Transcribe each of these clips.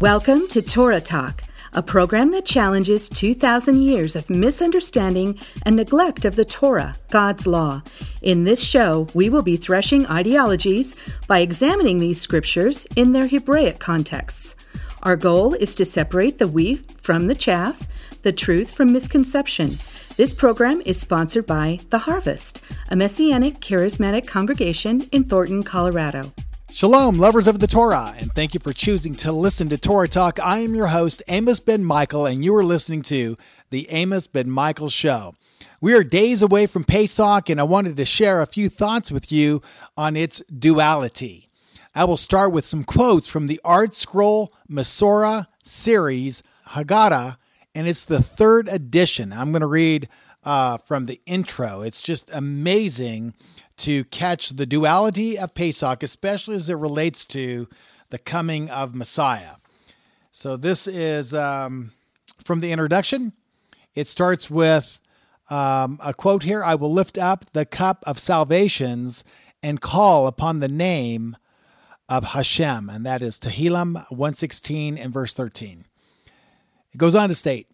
Welcome to Torah Talk, a program that challenges 2,000 years of misunderstanding and neglect of the Torah, God's law. In this show, we will be threshing ideologies by examining these scriptures in their Hebraic contexts. Our goal is to separate the wheat from the chaff, the truth from misconception. This program is sponsored by The Harvest, a messianic charismatic congregation in Thornton, Colorado. Shalom, lovers of the Torah, and thank you for choosing to listen to Torah Talk. I am your host, Amos Ben Michael, and you are listening to The Amos Ben Michael Show. We are days away from Pesach, and I wanted to share a few thoughts with you on its duality. I will start with some quotes from the Art Scroll Mesorah series, Haggadah, and it's the third edition. I'm going to read uh, from the intro. It's just amazing to catch the duality of Pesach, especially as it relates to the coming of Messiah. So, this is um, from the introduction. It starts with um, a quote here I will lift up the cup of salvations and call upon the name of Hashem. And that is Tehillim 116 and verse 13. It goes on to state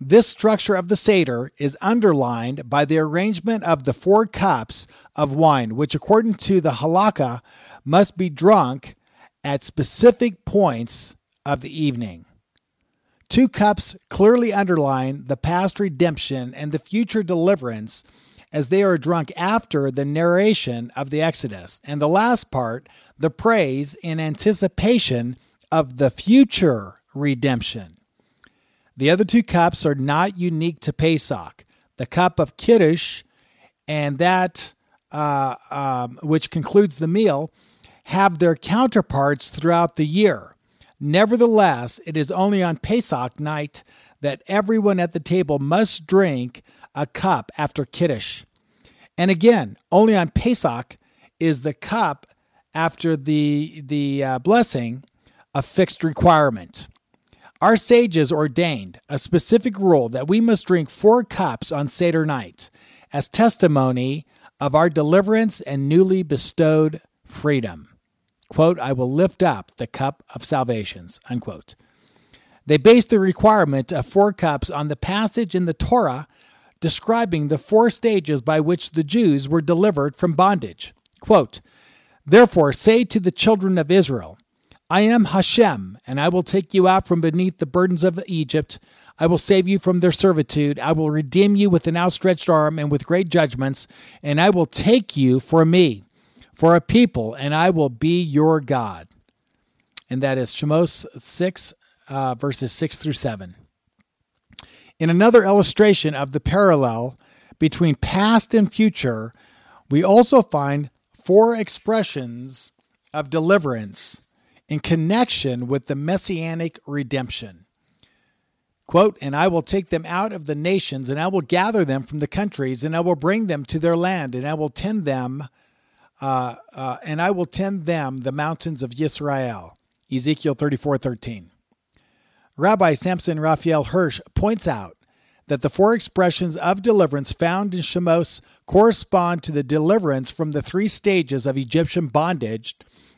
this structure of the Seder is underlined by the arrangement of the four cups of wine, which, according to the halakha, must be drunk at specific points of the evening. Two cups clearly underline the past redemption and the future deliverance as they are drunk after the narration of the Exodus. And the last part, the praise in anticipation of the future redemption. The other two cups are not unique to Pesach. The cup of Kiddush and that uh, um, which concludes the meal have their counterparts throughout the year. Nevertheless, it is only on Pesach night that everyone at the table must drink a cup after Kiddush. And again, only on Pesach is the cup after the, the uh, blessing a fixed requirement. Our sages ordained a specific rule that we must drink four cups on Seder night as testimony of our deliverance and newly bestowed freedom. Quote, I will lift up the cup of salvations, unquote. They based the requirement of four cups on the passage in the Torah describing the four stages by which the Jews were delivered from bondage. Quote, Therefore, say to the children of Israel, I am Hashem, and I will take you out from beneath the burdens of Egypt. I will save you from their servitude. I will redeem you with an outstretched arm and with great judgments, and I will take you for me, for a people, and I will be your God. And that is Shemos 6, uh, verses 6 through 7. In another illustration of the parallel between past and future, we also find four expressions of deliverance in connection with the messianic redemption. Quote, and I will take them out of the nations, and I will gather them from the countries, and I will bring them to their land, and I will tend them, uh, uh, and I will tend them the mountains of Israel. Ezekiel 34 13. Rabbi Samson Raphael Hirsch points out that the four expressions of deliverance found in Shemos correspond to the deliverance from the three stages of Egyptian bondage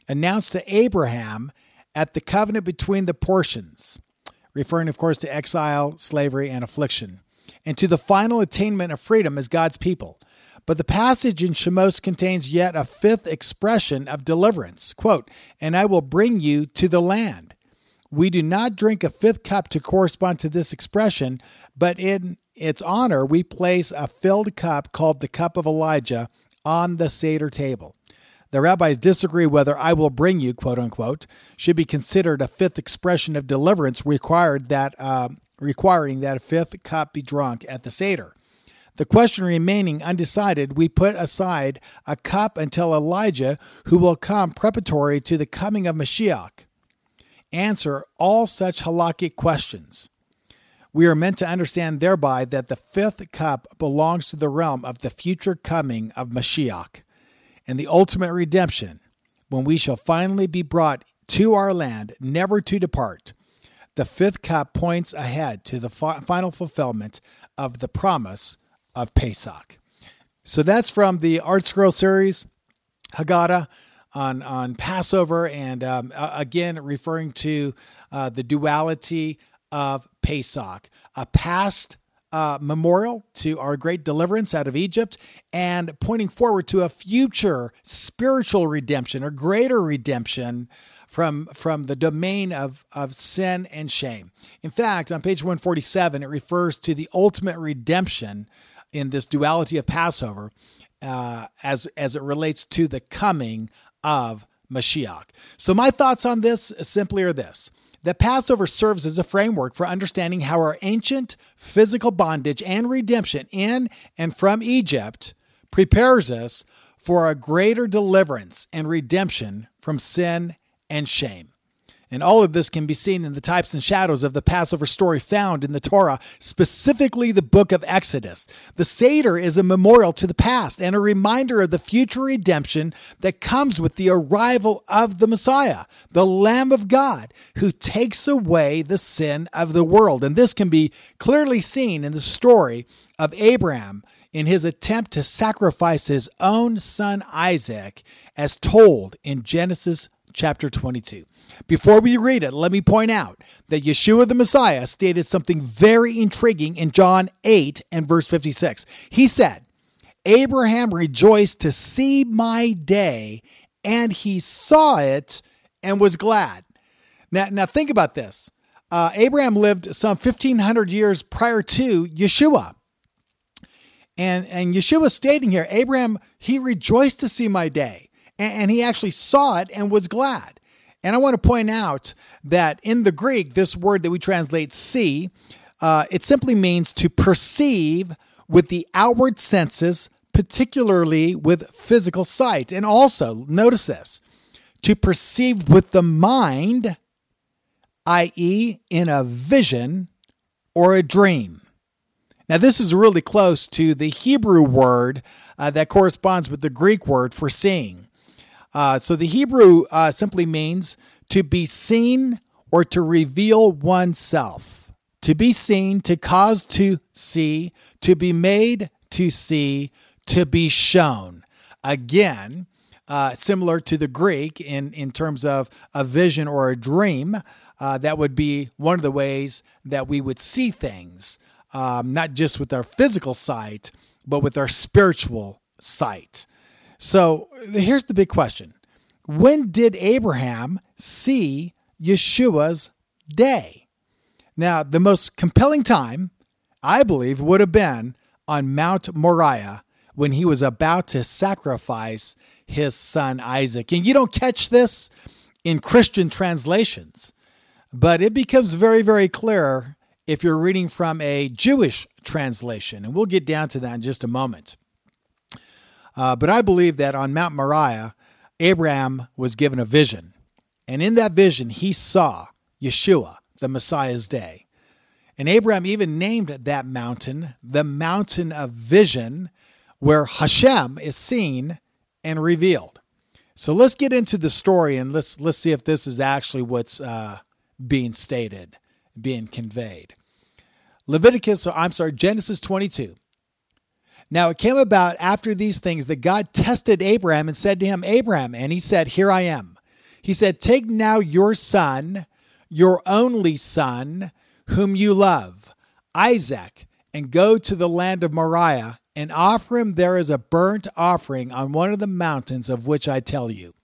announced to Abraham at the covenant between the portions, referring, of course, to exile, slavery, and affliction, and to the final attainment of freedom as God's people. But the passage in Shemos contains yet a fifth expression of deliverance. Quote, and I will bring you to the land. We do not drink a fifth cup to correspond to this expression, but in its honor, we place a filled cup called the cup of Elijah on the Seder table. The rabbis disagree whether I will bring you, quote unquote, should be considered a fifth expression of deliverance required that, uh, requiring that a fifth cup be drunk at the Seder. The question remaining undecided, we put aside a cup until Elijah, who will come preparatory to the coming of Mashiach. Answer all such halakhic questions. We are meant to understand thereby that the fifth cup belongs to the realm of the future coming of Mashiach and the ultimate redemption, when we shall finally be brought to our land, never to depart. The fifth cup points ahead to the fi- final fulfillment of the promise of Pesach. So that's from the ArtScroll series, Haggadah. on on Passover, and um, again referring to uh, the duality of Pesach, a past uh, memorial to our great deliverance out of Egypt and pointing forward to a future spiritual redemption or greater redemption from, from the domain of, of sin and shame. In fact, on page 147, it refers to the ultimate redemption in this duality of Passover uh, as, as it relates to the coming of Mashiach. So, my thoughts on this simply are this that Passover serves as a framework for understanding how our ancient physical bondage and redemption in and from Egypt prepares us for a greater deliverance and redemption from sin and shame. And all of this can be seen in the types and shadows of the Passover story found in the Torah, specifically the book of Exodus. The Seder is a memorial to the past and a reminder of the future redemption that comes with the arrival of the Messiah, the Lamb of God, who takes away the sin of the world. And this can be clearly seen in the story of Abraham in his attempt to sacrifice his own son Isaac, as told in Genesis chapter 22. Before we read it, let me point out that Yeshua the Messiah stated something very intriguing in John 8 and verse 56. He said, Abraham rejoiced to see my day, and he saw it and was glad. Now, now think about this. Uh, Abraham lived some 1500 years prior to Yeshua. And, and Yeshua stating here, Abraham, he rejoiced to see my day, and, he actually saw it and was glad. And I want to point out that in the Greek, this word that we translate see, uh, it simply means to perceive with the outward senses, particularly with physical sight. And also, notice this to perceive with the mind, i.e., in a vision or a dream. Now, this is really close to the Hebrew word uh, that corresponds with the Greek word for seeing. Uh, so the Hebrew uh, simply means to be seen or to reveal oneself. To be seen, to cause to see, to be made to see, to be shown. Again, uh, similar to the Greek in, in terms of a vision or a dream, uh, that would be one of the ways that we would see things, um, not just with our physical sight, but with our spiritual sight. So here's the big question When did Abraham see Yeshua's day? Now, the most compelling time, I believe, would have been on Mount Moriah when he was about to sacrifice his son Isaac. And you don't catch this in Christian translations, but it becomes very, very clear if you're reading from a Jewish translation. And we'll get down to that in just a moment. Uh, but I believe that on Mount Moriah, Abraham was given a vision. And in that vision, he saw Yeshua, the Messiah's day. And Abraham even named that mountain the mountain of vision, where Hashem is seen and revealed. So let's get into the story and let's let's see if this is actually what's uh, being stated, being conveyed. Leviticus, I'm sorry, Genesis 22. Now it came about after these things that God tested Abraham and said to him, Abraham, and he said, Here I am. He said, Take now your son, your only son, whom you love, Isaac, and go to the land of Moriah and offer him there as a burnt offering on one of the mountains of which I tell you.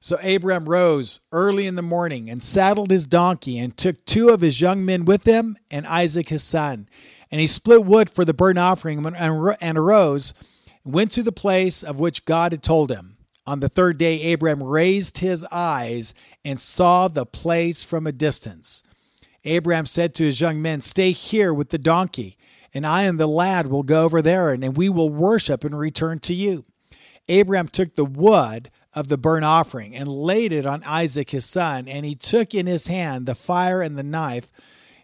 So Abraham rose early in the morning and saddled his donkey and took two of his young men with him and Isaac his son. And he split wood for the burnt offering and arose and went to the place of which God had told him. On the third day, Abraham raised his eyes and saw the place from a distance. Abraham said to his young men, Stay here with the donkey, and I and the lad will go over there, and we will worship and return to you. Abraham took the wood of the burnt offering and laid it on Isaac his son, and he took in his hand the fire and the knife.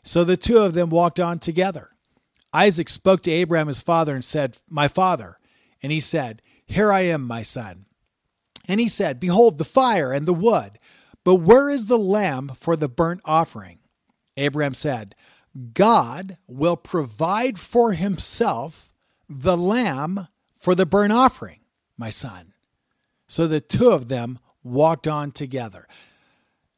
So the two of them walked on together. Isaac spoke to Abraham his father and said, My father. And he said, Here I am, my son. And he said, Behold the fire and the wood, but where is the lamb for the burnt offering? Abraham said, God will provide for himself the lamb for the burnt offering, my son. So the two of them walked on together.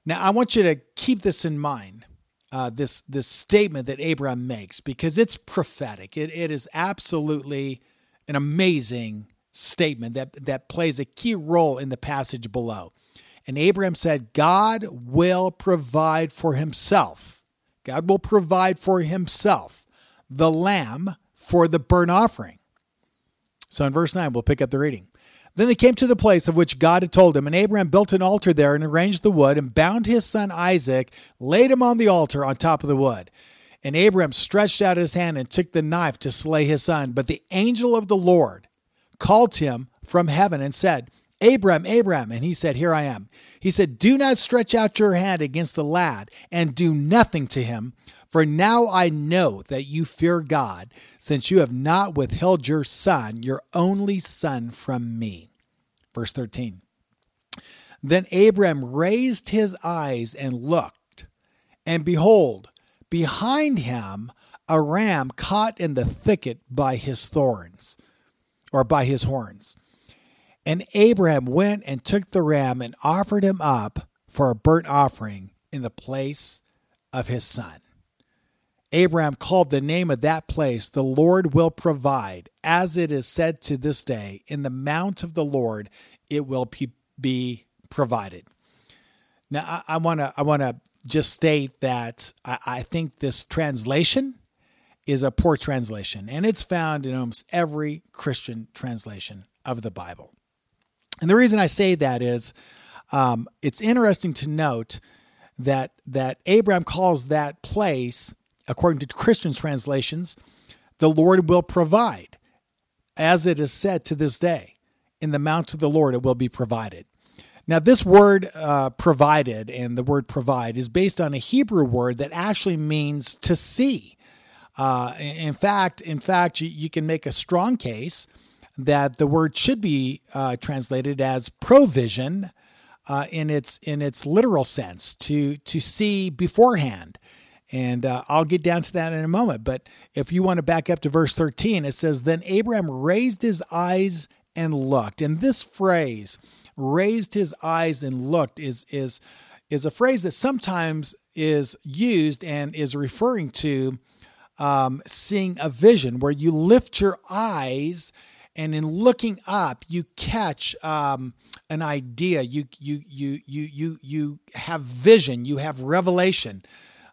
Now, I want you to keep this in mind. Uh, this this statement that Abraham makes because it's prophetic. It, it is absolutely an amazing statement that that plays a key role in the passage below. And Abraham said, God will provide for himself. God will provide for himself the lamb for the burnt offering. So in verse 9, we'll pick up the reading. Then they came to the place of which God had told him, and Abraham built an altar there and arranged the wood and bound his son Isaac, laid him on the altar on top of the wood. And Abraham stretched out his hand and took the knife to slay his son. But the angel of the Lord called him from heaven and said, Abraham, Abraham. And he said, Here I am. He said, Do not stretch out your hand against the lad and do nothing to him. For now I know that you fear God, since you have not withheld your son, your only son, from me. Verse 13. Then Abram raised his eyes and looked, and behold, behind him a ram caught in the thicket by his thorns, or by his horns. And Abraham went and took the ram and offered him up for a burnt offering in the place of his son. Abraham called the name of that place, The Lord will provide, as it is said to this day, in the mount of the Lord it will be provided. Now, I want to I want to just state that I, I think this translation is a poor translation, and it's found in almost every Christian translation of the Bible. And the reason I say that is, um, it's interesting to note that that Abraham calls that place according to Christian translations, the Lord will provide, as it is said to this day, in the mount of the Lord it will be provided. Now, this word uh, provided and the word provide is based on a Hebrew word that actually means to see. Uh, in fact, in fact, you, you, can make a strong case that the word should be uh, translated as provision uh, in its in its literal sense to to see beforehand and uh, I'll get down to that in a moment. But if you want to back up to verse 13, it says, Then Abraham raised his eyes and looked. And this phrase, raised his eyes and looked, is, is, is a phrase that sometimes is used and is referring to um, seeing a vision where you lift your eyes and in looking up you catch um, an idea you you you you you you have vision you have revelation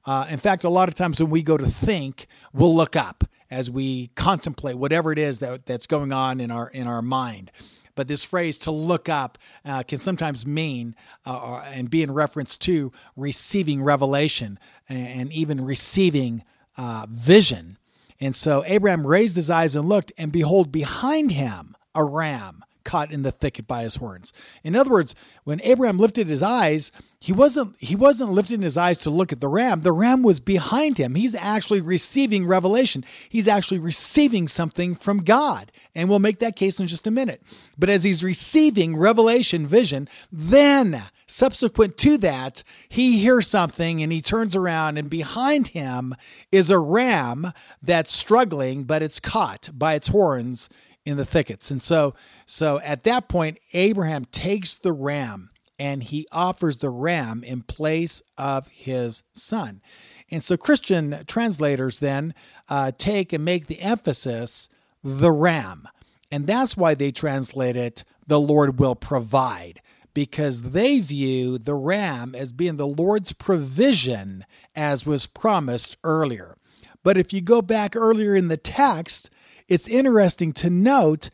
uh, in fact, a lot of times when we go to think, we'll look up as we contemplate whatever it is that, that's going on in our in our mind. But this phrase "to look up" uh, can sometimes mean uh, and be in reference to receiving revelation and even receiving uh, vision. And so Abraham raised his eyes and looked, and behold, behind him a ram caught in the thicket by his horns. In other words, when Abraham lifted his eyes, he wasn't he wasn't lifting his eyes to look at the ram. The ram was behind him. He's actually receiving revelation. He's actually receiving something from God. And we'll make that case in just a minute. But as he's receiving revelation vision, then subsequent to that, he hears something and he turns around and behind him is a ram that's struggling, but it's caught by its horns in the thickets. And so so at that point, Abraham takes the ram and he offers the ram in place of his son. And so Christian translators then uh, take and make the emphasis the ram. And that's why they translate it, the Lord will provide, because they view the ram as being the Lord's provision as was promised earlier. But if you go back earlier in the text, it's interesting to note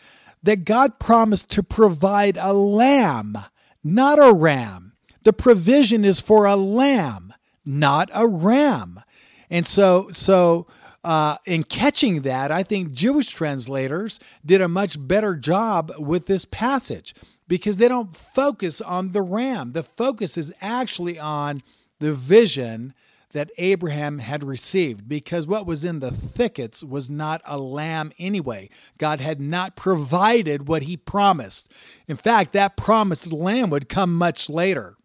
that God promised to provide a lamb, not a ram. The provision is for a lamb, not a ram. And so, so uh, in catching that, I think Jewish translators did a much better job with this passage because they don't focus on the ram. The focus is actually on the vision that Abraham had received because what was in the thickets was not a lamb anyway. God had not provided what he promised. In fact, that promised lamb would come much later.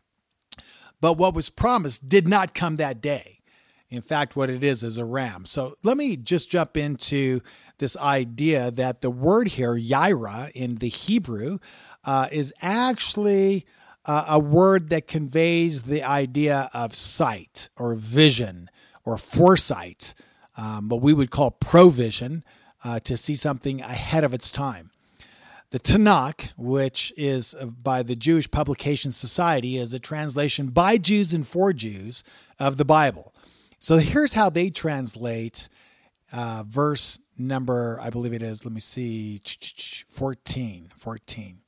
But what was promised did not come that day. In fact, what it is is a ram. So let me just jump into this idea that the word here, Yireh, in the Hebrew, uh, is actually uh, a word that conveys the idea of sight or vision or foresight, um, what we would call provision, uh, to see something ahead of its time. The Tanakh, which is by the Jewish Publication Society, is a translation by Jews and for Jews of the Bible. So here's how they translate uh, verse number, I believe it is, let me see, 14. 14.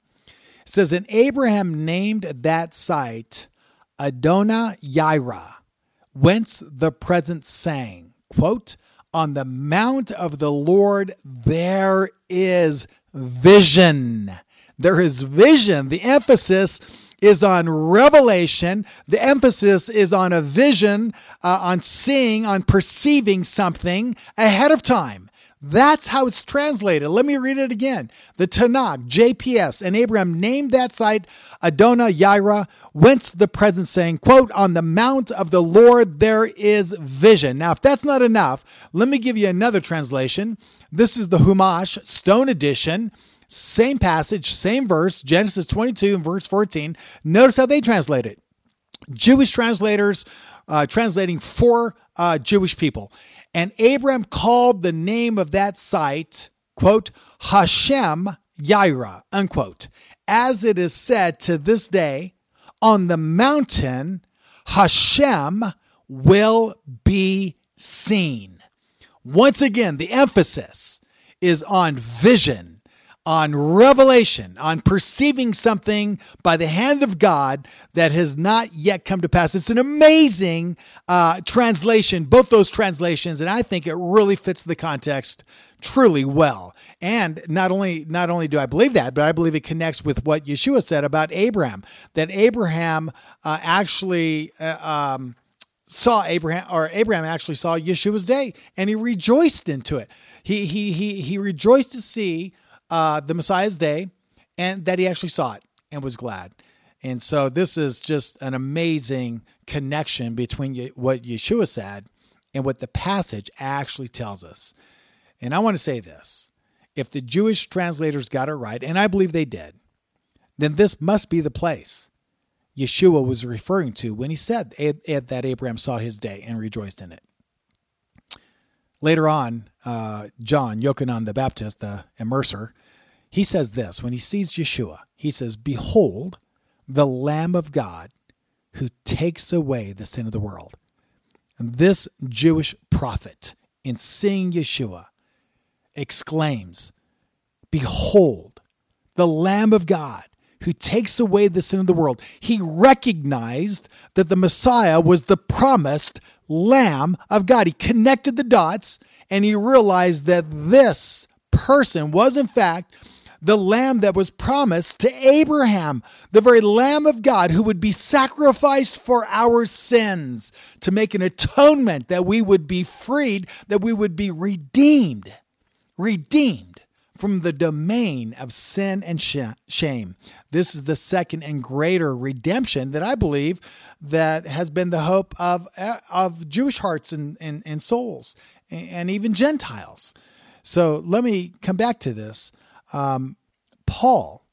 It says, And Abraham named that site Adonai Yireh, whence the present saying, quote, On the mount of the Lord there is vision. There is vision. The emphasis is on revelation. The emphasis is on a vision, uh, on seeing, on perceiving something ahead of time. That's how it's translated. Let me read it again. The Tanakh, JPS, and Abraham named that site Adonai Yireh, whence the present saying, quote, on the mount of the Lord there is vision. Now, if that's not enough, let me give you another translation. This is the Humash Stone Edition. Same passage, same verse, Genesis 22 and verse 14. Notice how they translate it. Jewish translators uh, translating for uh, Jewish people. And Abram called the name of that site, quote, Hashem Yireh, unquote. As it is said to this day, on the mountain, Hashem will be seen. Once again, the emphasis is on vision on revelation, on perceiving something by the hand of God that has not yet come to pass. It's an amazing uh, translation, both those translations, and I think it really fits the context truly well. And not only not only do I believe that, but I believe it connects with what Yeshua said about Abraham, that Abraham uh, actually. Uh, um, saw Abraham or Abraham actually saw Yeshua's day and he rejoiced into it. He he he he rejoiced to see uh, the Messiah's day and that he actually saw it and was glad. And so this is just an amazing connection between what Yeshua said and what the passage actually tells us. And I want to say this if the Jewish translators got it right, and I believe they did, then this must be the place Yeshua was referring to when he said that Abraham saw his day and rejoiced in it. Later on, uh, John, Yochanan the Baptist, the immerser, he says this when he sees Yeshua, he says, Behold, the Lamb of God who takes away the sin of the world. And this Jewish prophet, in seeing Yeshua, exclaims, Behold, the Lamb of God who takes away the sin of the world. He recognized that the Messiah was the promised Lamb of God. He connected the dots and he realized that this person was, in fact, the lamb that was promised to Abraham, the very lamb of God who would be sacrificed for our sins to make an atonement that we would be freed, that we would be redeemed, redeemed from the domain of sin and shame. This is the second and greater redemption that I believe that has been the hope of, uh, of Jewish hearts and, and, and souls and even Gentiles. So let me come back to this. Um, Paul,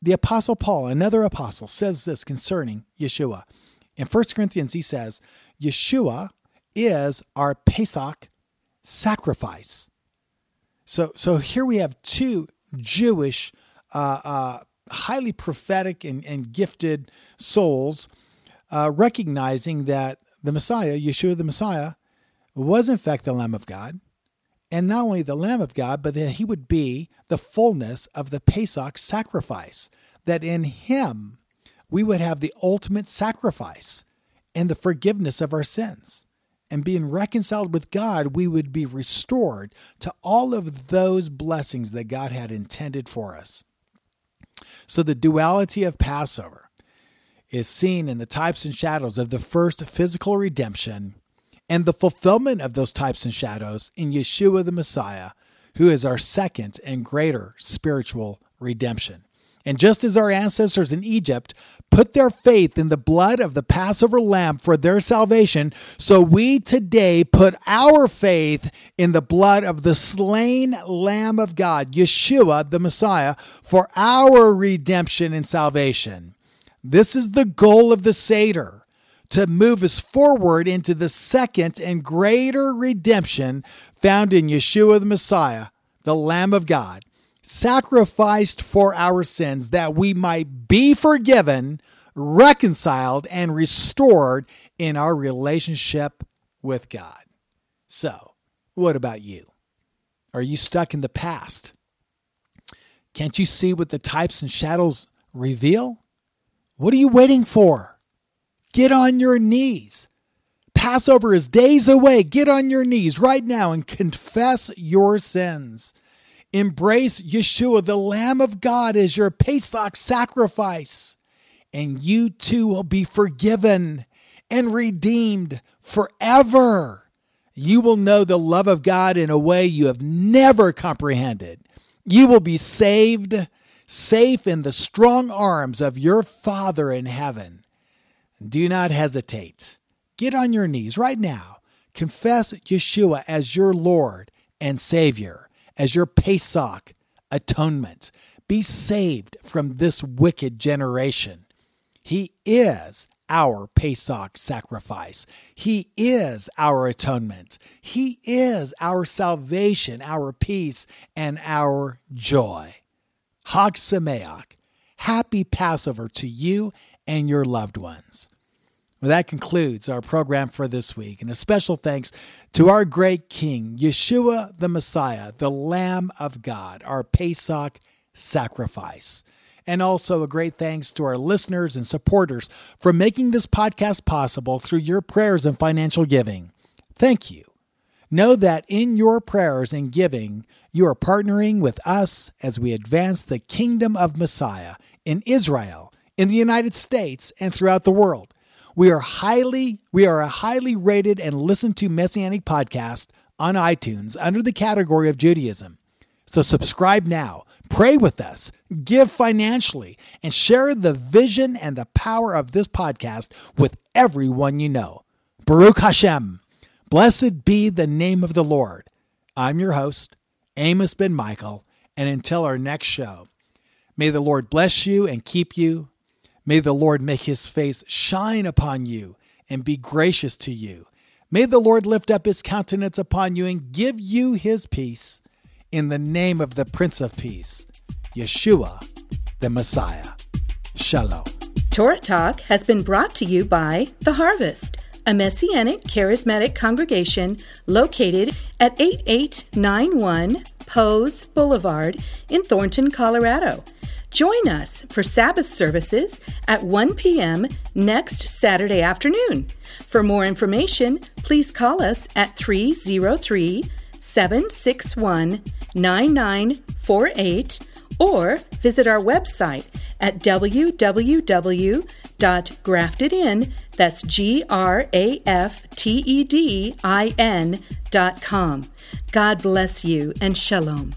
the Apostle Paul, another apostle, says this concerning Yeshua. In 1 Corinthians, he says, Yeshua is our Pesach sacrifice. So, so here we have two Jewish, uh, uh, highly prophetic and, and gifted souls uh, recognizing that the Messiah, Yeshua the Messiah, was in fact the Lamb of God and not only the Lamb of God, but that he would be the fullness of the Pesach sacrifice, that in him we would have the ultimate sacrifice and the forgiveness of our sins. And being reconciled with God, we would be restored to all of those blessings that God had intended for us. So the duality of Passover is seen in the types and shadows of the first physical redemption and the fulfillment of those types and shadows in Yeshua the Messiah, who is our second and greater spiritual redemption. And just as our ancestors in Egypt put their faith in the blood of the Passover lamb for their salvation, so we today put our faith in the blood of the slain Lamb of God, Yeshua the Messiah, for our redemption and salvation. This is the goal of the Seder to move us forward into the second and greater redemption found in Yeshua the Messiah, the Lamb of God, sacrificed for our sins that we might be forgiven, reconciled, and restored in our relationship with God. So, what about you? Are you stuck in the past? Can't you see what the types and shadows reveal? What are you waiting for? Get on your knees. Passover is days away. Get on your knees right now and confess your sins. Embrace Yeshua, the Lamb of God, as your Pesach sacrifice, and you too will be forgiven and redeemed forever. You will know the love of God in a way you have never comprehended. You will be saved, safe in the strong arms of your Father in heaven. Do not hesitate. Get on your knees right now. Confess Yeshua as your Lord and Savior, as your Pesach atonement. Be saved from this wicked generation. He is our Pesach sacrifice. He is our atonement. He is our salvation, our peace, and our joy. Hag Sameach. Happy Passover to you and your loved ones. Well, that concludes our program for this week. And a special thanks to our great King, Yeshua the Messiah, the Lamb of God, our Pesach sacrifice. And also a great thanks to our listeners and supporters for making this podcast possible through your prayers and financial giving. Thank you. Know that in your prayers and giving, you are partnering with us as we advance the kingdom of Messiah in Israel, in the United States, and throughout the world. We are highly we are a highly rated and listened to messianic podcast on iTunes under the category of Judaism. So subscribe now, pray with us, give financially, and share the vision and the power of this podcast with everyone you know. Baruch Hashem. Blessed be the name of the Lord. I'm your host, Amos Ben Michael, and until our next show, may the Lord bless you and keep you. May the Lord make his face shine upon you and be gracious to you. May the Lord lift up his countenance upon you and give you his peace. In the name of the Prince of Peace, Yeshua, the Messiah. Shalom. Torah Talk has been brought to you by The Harvest, a messianic charismatic congregation located at 8891 Pose Boulevard in Thornton, Colorado. Join us for Sabbath services at 1 p.m. next Saturday afternoon. For more information, please call us at 303 761 9948 or visit our website at www.graftedin, that's. God bless you and shalom.